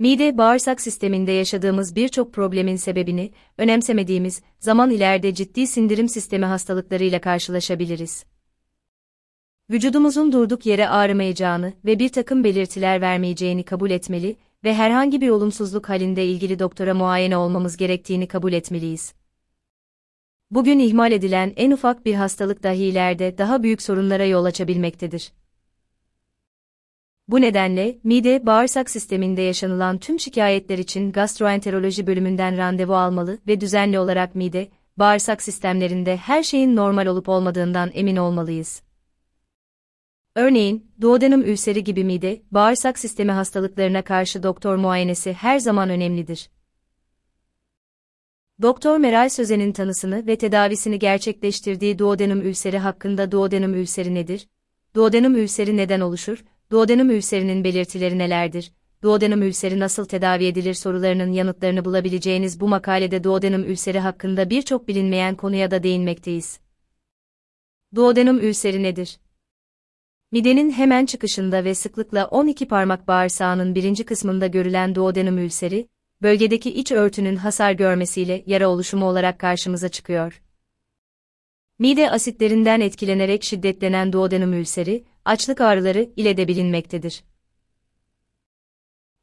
Mide bağırsak sisteminde yaşadığımız birçok problemin sebebini, önemsemediğimiz zaman ileride ciddi sindirim sistemi hastalıklarıyla karşılaşabiliriz. Vücudumuzun durduk yere ağrımayacağını ve bir takım belirtiler vermeyeceğini kabul etmeli ve herhangi bir olumsuzluk halinde ilgili doktora muayene olmamız gerektiğini kabul etmeliyiz. Bugün ihmal edilen en ufak bir hastalık dahi ileride daha büyük sorunlara yol açabilmektedir. Bu nedenle, mide bağırsak sisteminde yaşanılan tüm şikayetler için gastroenteroloji bölümünden randevu almalı ve düzenli olarak mide, bağırsak sistemlerinde her şeyin normal olup olmadığından emin olmalıyız. Örneğin, duodenum ülseri gibi mide, bağırsak sistemi hastalıklarına karşı doktor muayenesi her zaman önemlidir. Doktor Meral Sözen'in tanısını ve tedavisini gerçekleştirdiği duodenum ülseri hakkında duodenum ülseri nedir? Duodenum ülseri neden oluşur? Duodenum ülserinin belirtileri nelerdir? Duodenum ülseri nasıl tedavi edilir sorularının yanıtlarını bulabileceğiniz bu makalede duodenum ülseri hakkında birçok bilinmeyen konuya da değinmekteyiz. Duodenum ülseri nedir? Midenin hemen çıkışında ve sıklıkla 12 parmak bağırsağının birinci kısmında görülen duodenum ülseri, bölgedeki iç örtünün hasar görmesiyle yara oluşumu olarak karşımıza çıkıyor. Mide asitlerinden etkilenerek şiddetlenen duodenum ülseri, açlık ağrıları ile de bilinmektedir.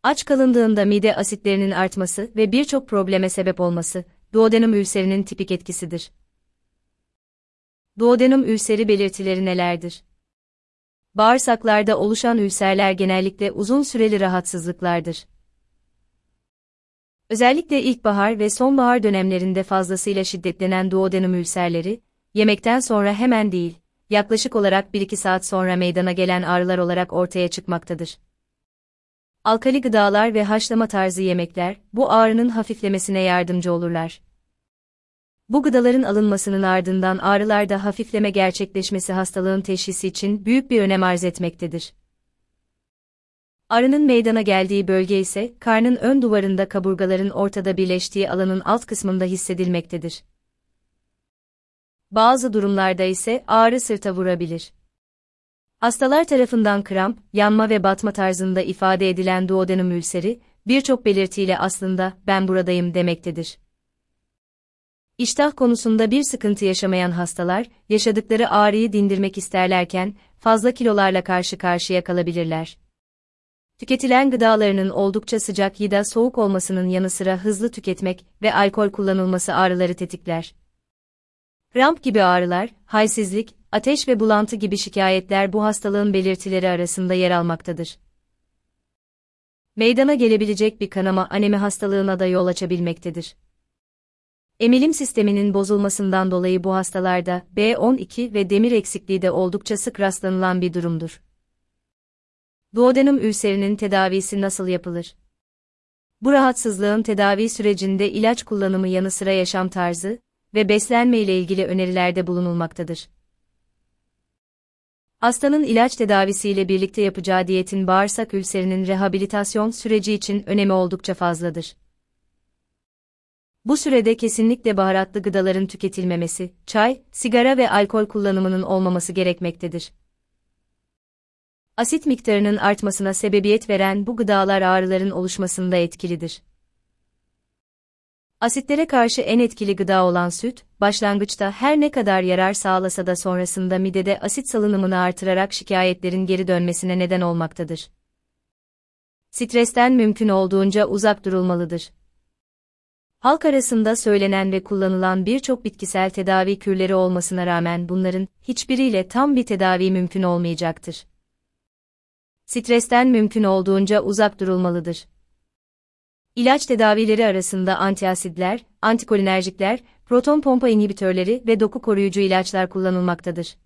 Aç kalındığında mide asitlerinin artması ve birçok probleme sebep olması, duodenum ülserinin tipik etkisidir. Duodenum ülseri belirtileri nelerdir? Bağırsaklarda oluşan ülserler genellikle uzun süreli rahatsızlıklardır. Özellikle ilkbahar ve sonbahar dönemlerinde fazlasıyla şiddetlenen duodenum ülserleri, yemekten sonra hemen değil, yaklaşık olarak 1-2 saat sonra meydana gelen ağrılar olarak ortaya çıkmaktadır. Alkali gıdalar ve haşlama tarzı yemekler, bu ağrının hafiflemesine yardımcı olurlar. Bu gıdaların alınmasının ardından ağrılarda hafifleme gerçekleşmesi hastalığın teşhisi için büyük bir önem arz etmektedir. Arının meydana geldiği bölge ise karnın ön duvarında kaburgaların ortada birleştiği alanın alt kısmında hissedilmektedir. Bazı durumlarda ise ağrı sırta vurabilir. Hastalar tarafından kramp, yanma ve batma tarzında ifade edilen duodenum ülseri, birçok belirtiyle aslında ben buradayım demektedir. İştah konusunda bir sıkıntı yaşamayan hastalar, yaşadıkları ağrıyı dindirmek isterlerken, fazla kilolarla karşı karşıya kalabilirler. Tüketilen gıdalarının oldukça sıcak ya da soğuk olmasının yanı sıra hızlı tüketmek ve alkol kullanılması ağrıları tetikler. Kramp gibi ağrılar, halsizlik, ateş ve bulantı gibi şikayetler bu hastalığın belirtileri arasında yer almaktadır. Meydana gelebilecek bir kanama anemi hastalığına da yol açabilmektedir. Emilim sisteminin bozulmasından dolayı bu hastalarda B12 ve demir eksikliği de oldukça sık rastlanılan bir durumdur. Duodenum ülserinin tedavisi nasıl yapılır? Bu rahatsızlığın tedavi sürecinde ilaç kullanımı yanı sıra yaşam tarzı ve beslenme ile ilgili önerilerde bulunulmaktadır. Hastanın ilaç tedavisiyle birlikte yapacağı diyetin bağırsak ülserinin rehabilitasyon süreci için önemi oldukça fazladır. Bu sürede kesinlikle baharatlı gıdaların tüketilmemesi, çay, sigara ve alkol kullanımının olmaması gerekmektedir. Asit miktarının artmasına sebebiyet veren bu gıdalar ağrıların oluşmasında etkilidir. Asitlere karşı en etkili gıda olan süt, başlangıçta her ne kadar yarar sağlasa da sonrasında midede asit salınımını artırarak şikayetlerin geri dönmesine neden olmaktadır. Stresten mümkün olduğunca uzak durulmalıdır. Halk arasında söylenen ve kullanılan birçok bitkisel tedavi kürleri olmasına rağmen bunların hiçbiriyle tam bir tedavi mümkün olmayacaktır. Stresten mümkün olduğunca uzak durulmalıdır. İlaç tedavileri arasında antiasidler, antikolinerjikler, proton pompa inhibitörleri ve doku koruyucu ilaçlar kullanılmaktadır.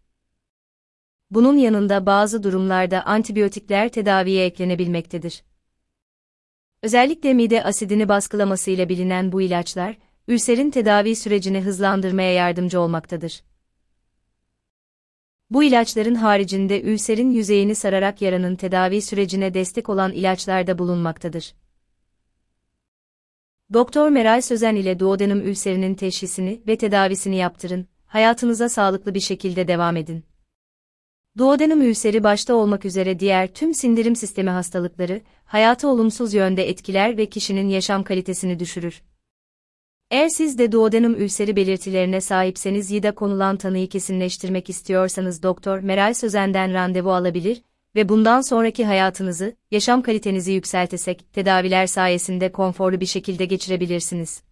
Bunun yanında bazı durumlarda antibiyotikler tedaviye eklenebilmektedir. Özellikle mide asidini baskılamasıyla bilinen bu ilaçlar, ülserin tedavi sürecini hızlandırmaya yardımcı olmaktadır. Bu ilaçların haricinde ülserin yüzeyini sararak yaranın tedavi sürecine destek olan ilaçlar da bulunmaktadır. Doktor Meral Sözen ile duodenum ülserinin teşhisini ve tedavisini yaptırın, hayatınıza sağlıklı bir şekilde devam edin. Duodenum ülseri başta olmak üzere diğer tüm sindirim sistemi hastalıkları, hayatı olumsuz yönde etkiler ve kişinin yaşam kalitesini düşürür. Eğer siz de duodenum ülseri belirtilerine sahipseniz ya da konulan tanıyı kesinleştirmek istiyorsanız Doktor Meral Sözen'den randevu alabilir ve bundan sonraki hayatınızı, yaşam kalitenizi yükseltesek, tedaviler sayesinde konforlu bir şekilde geçirebilirsiniz.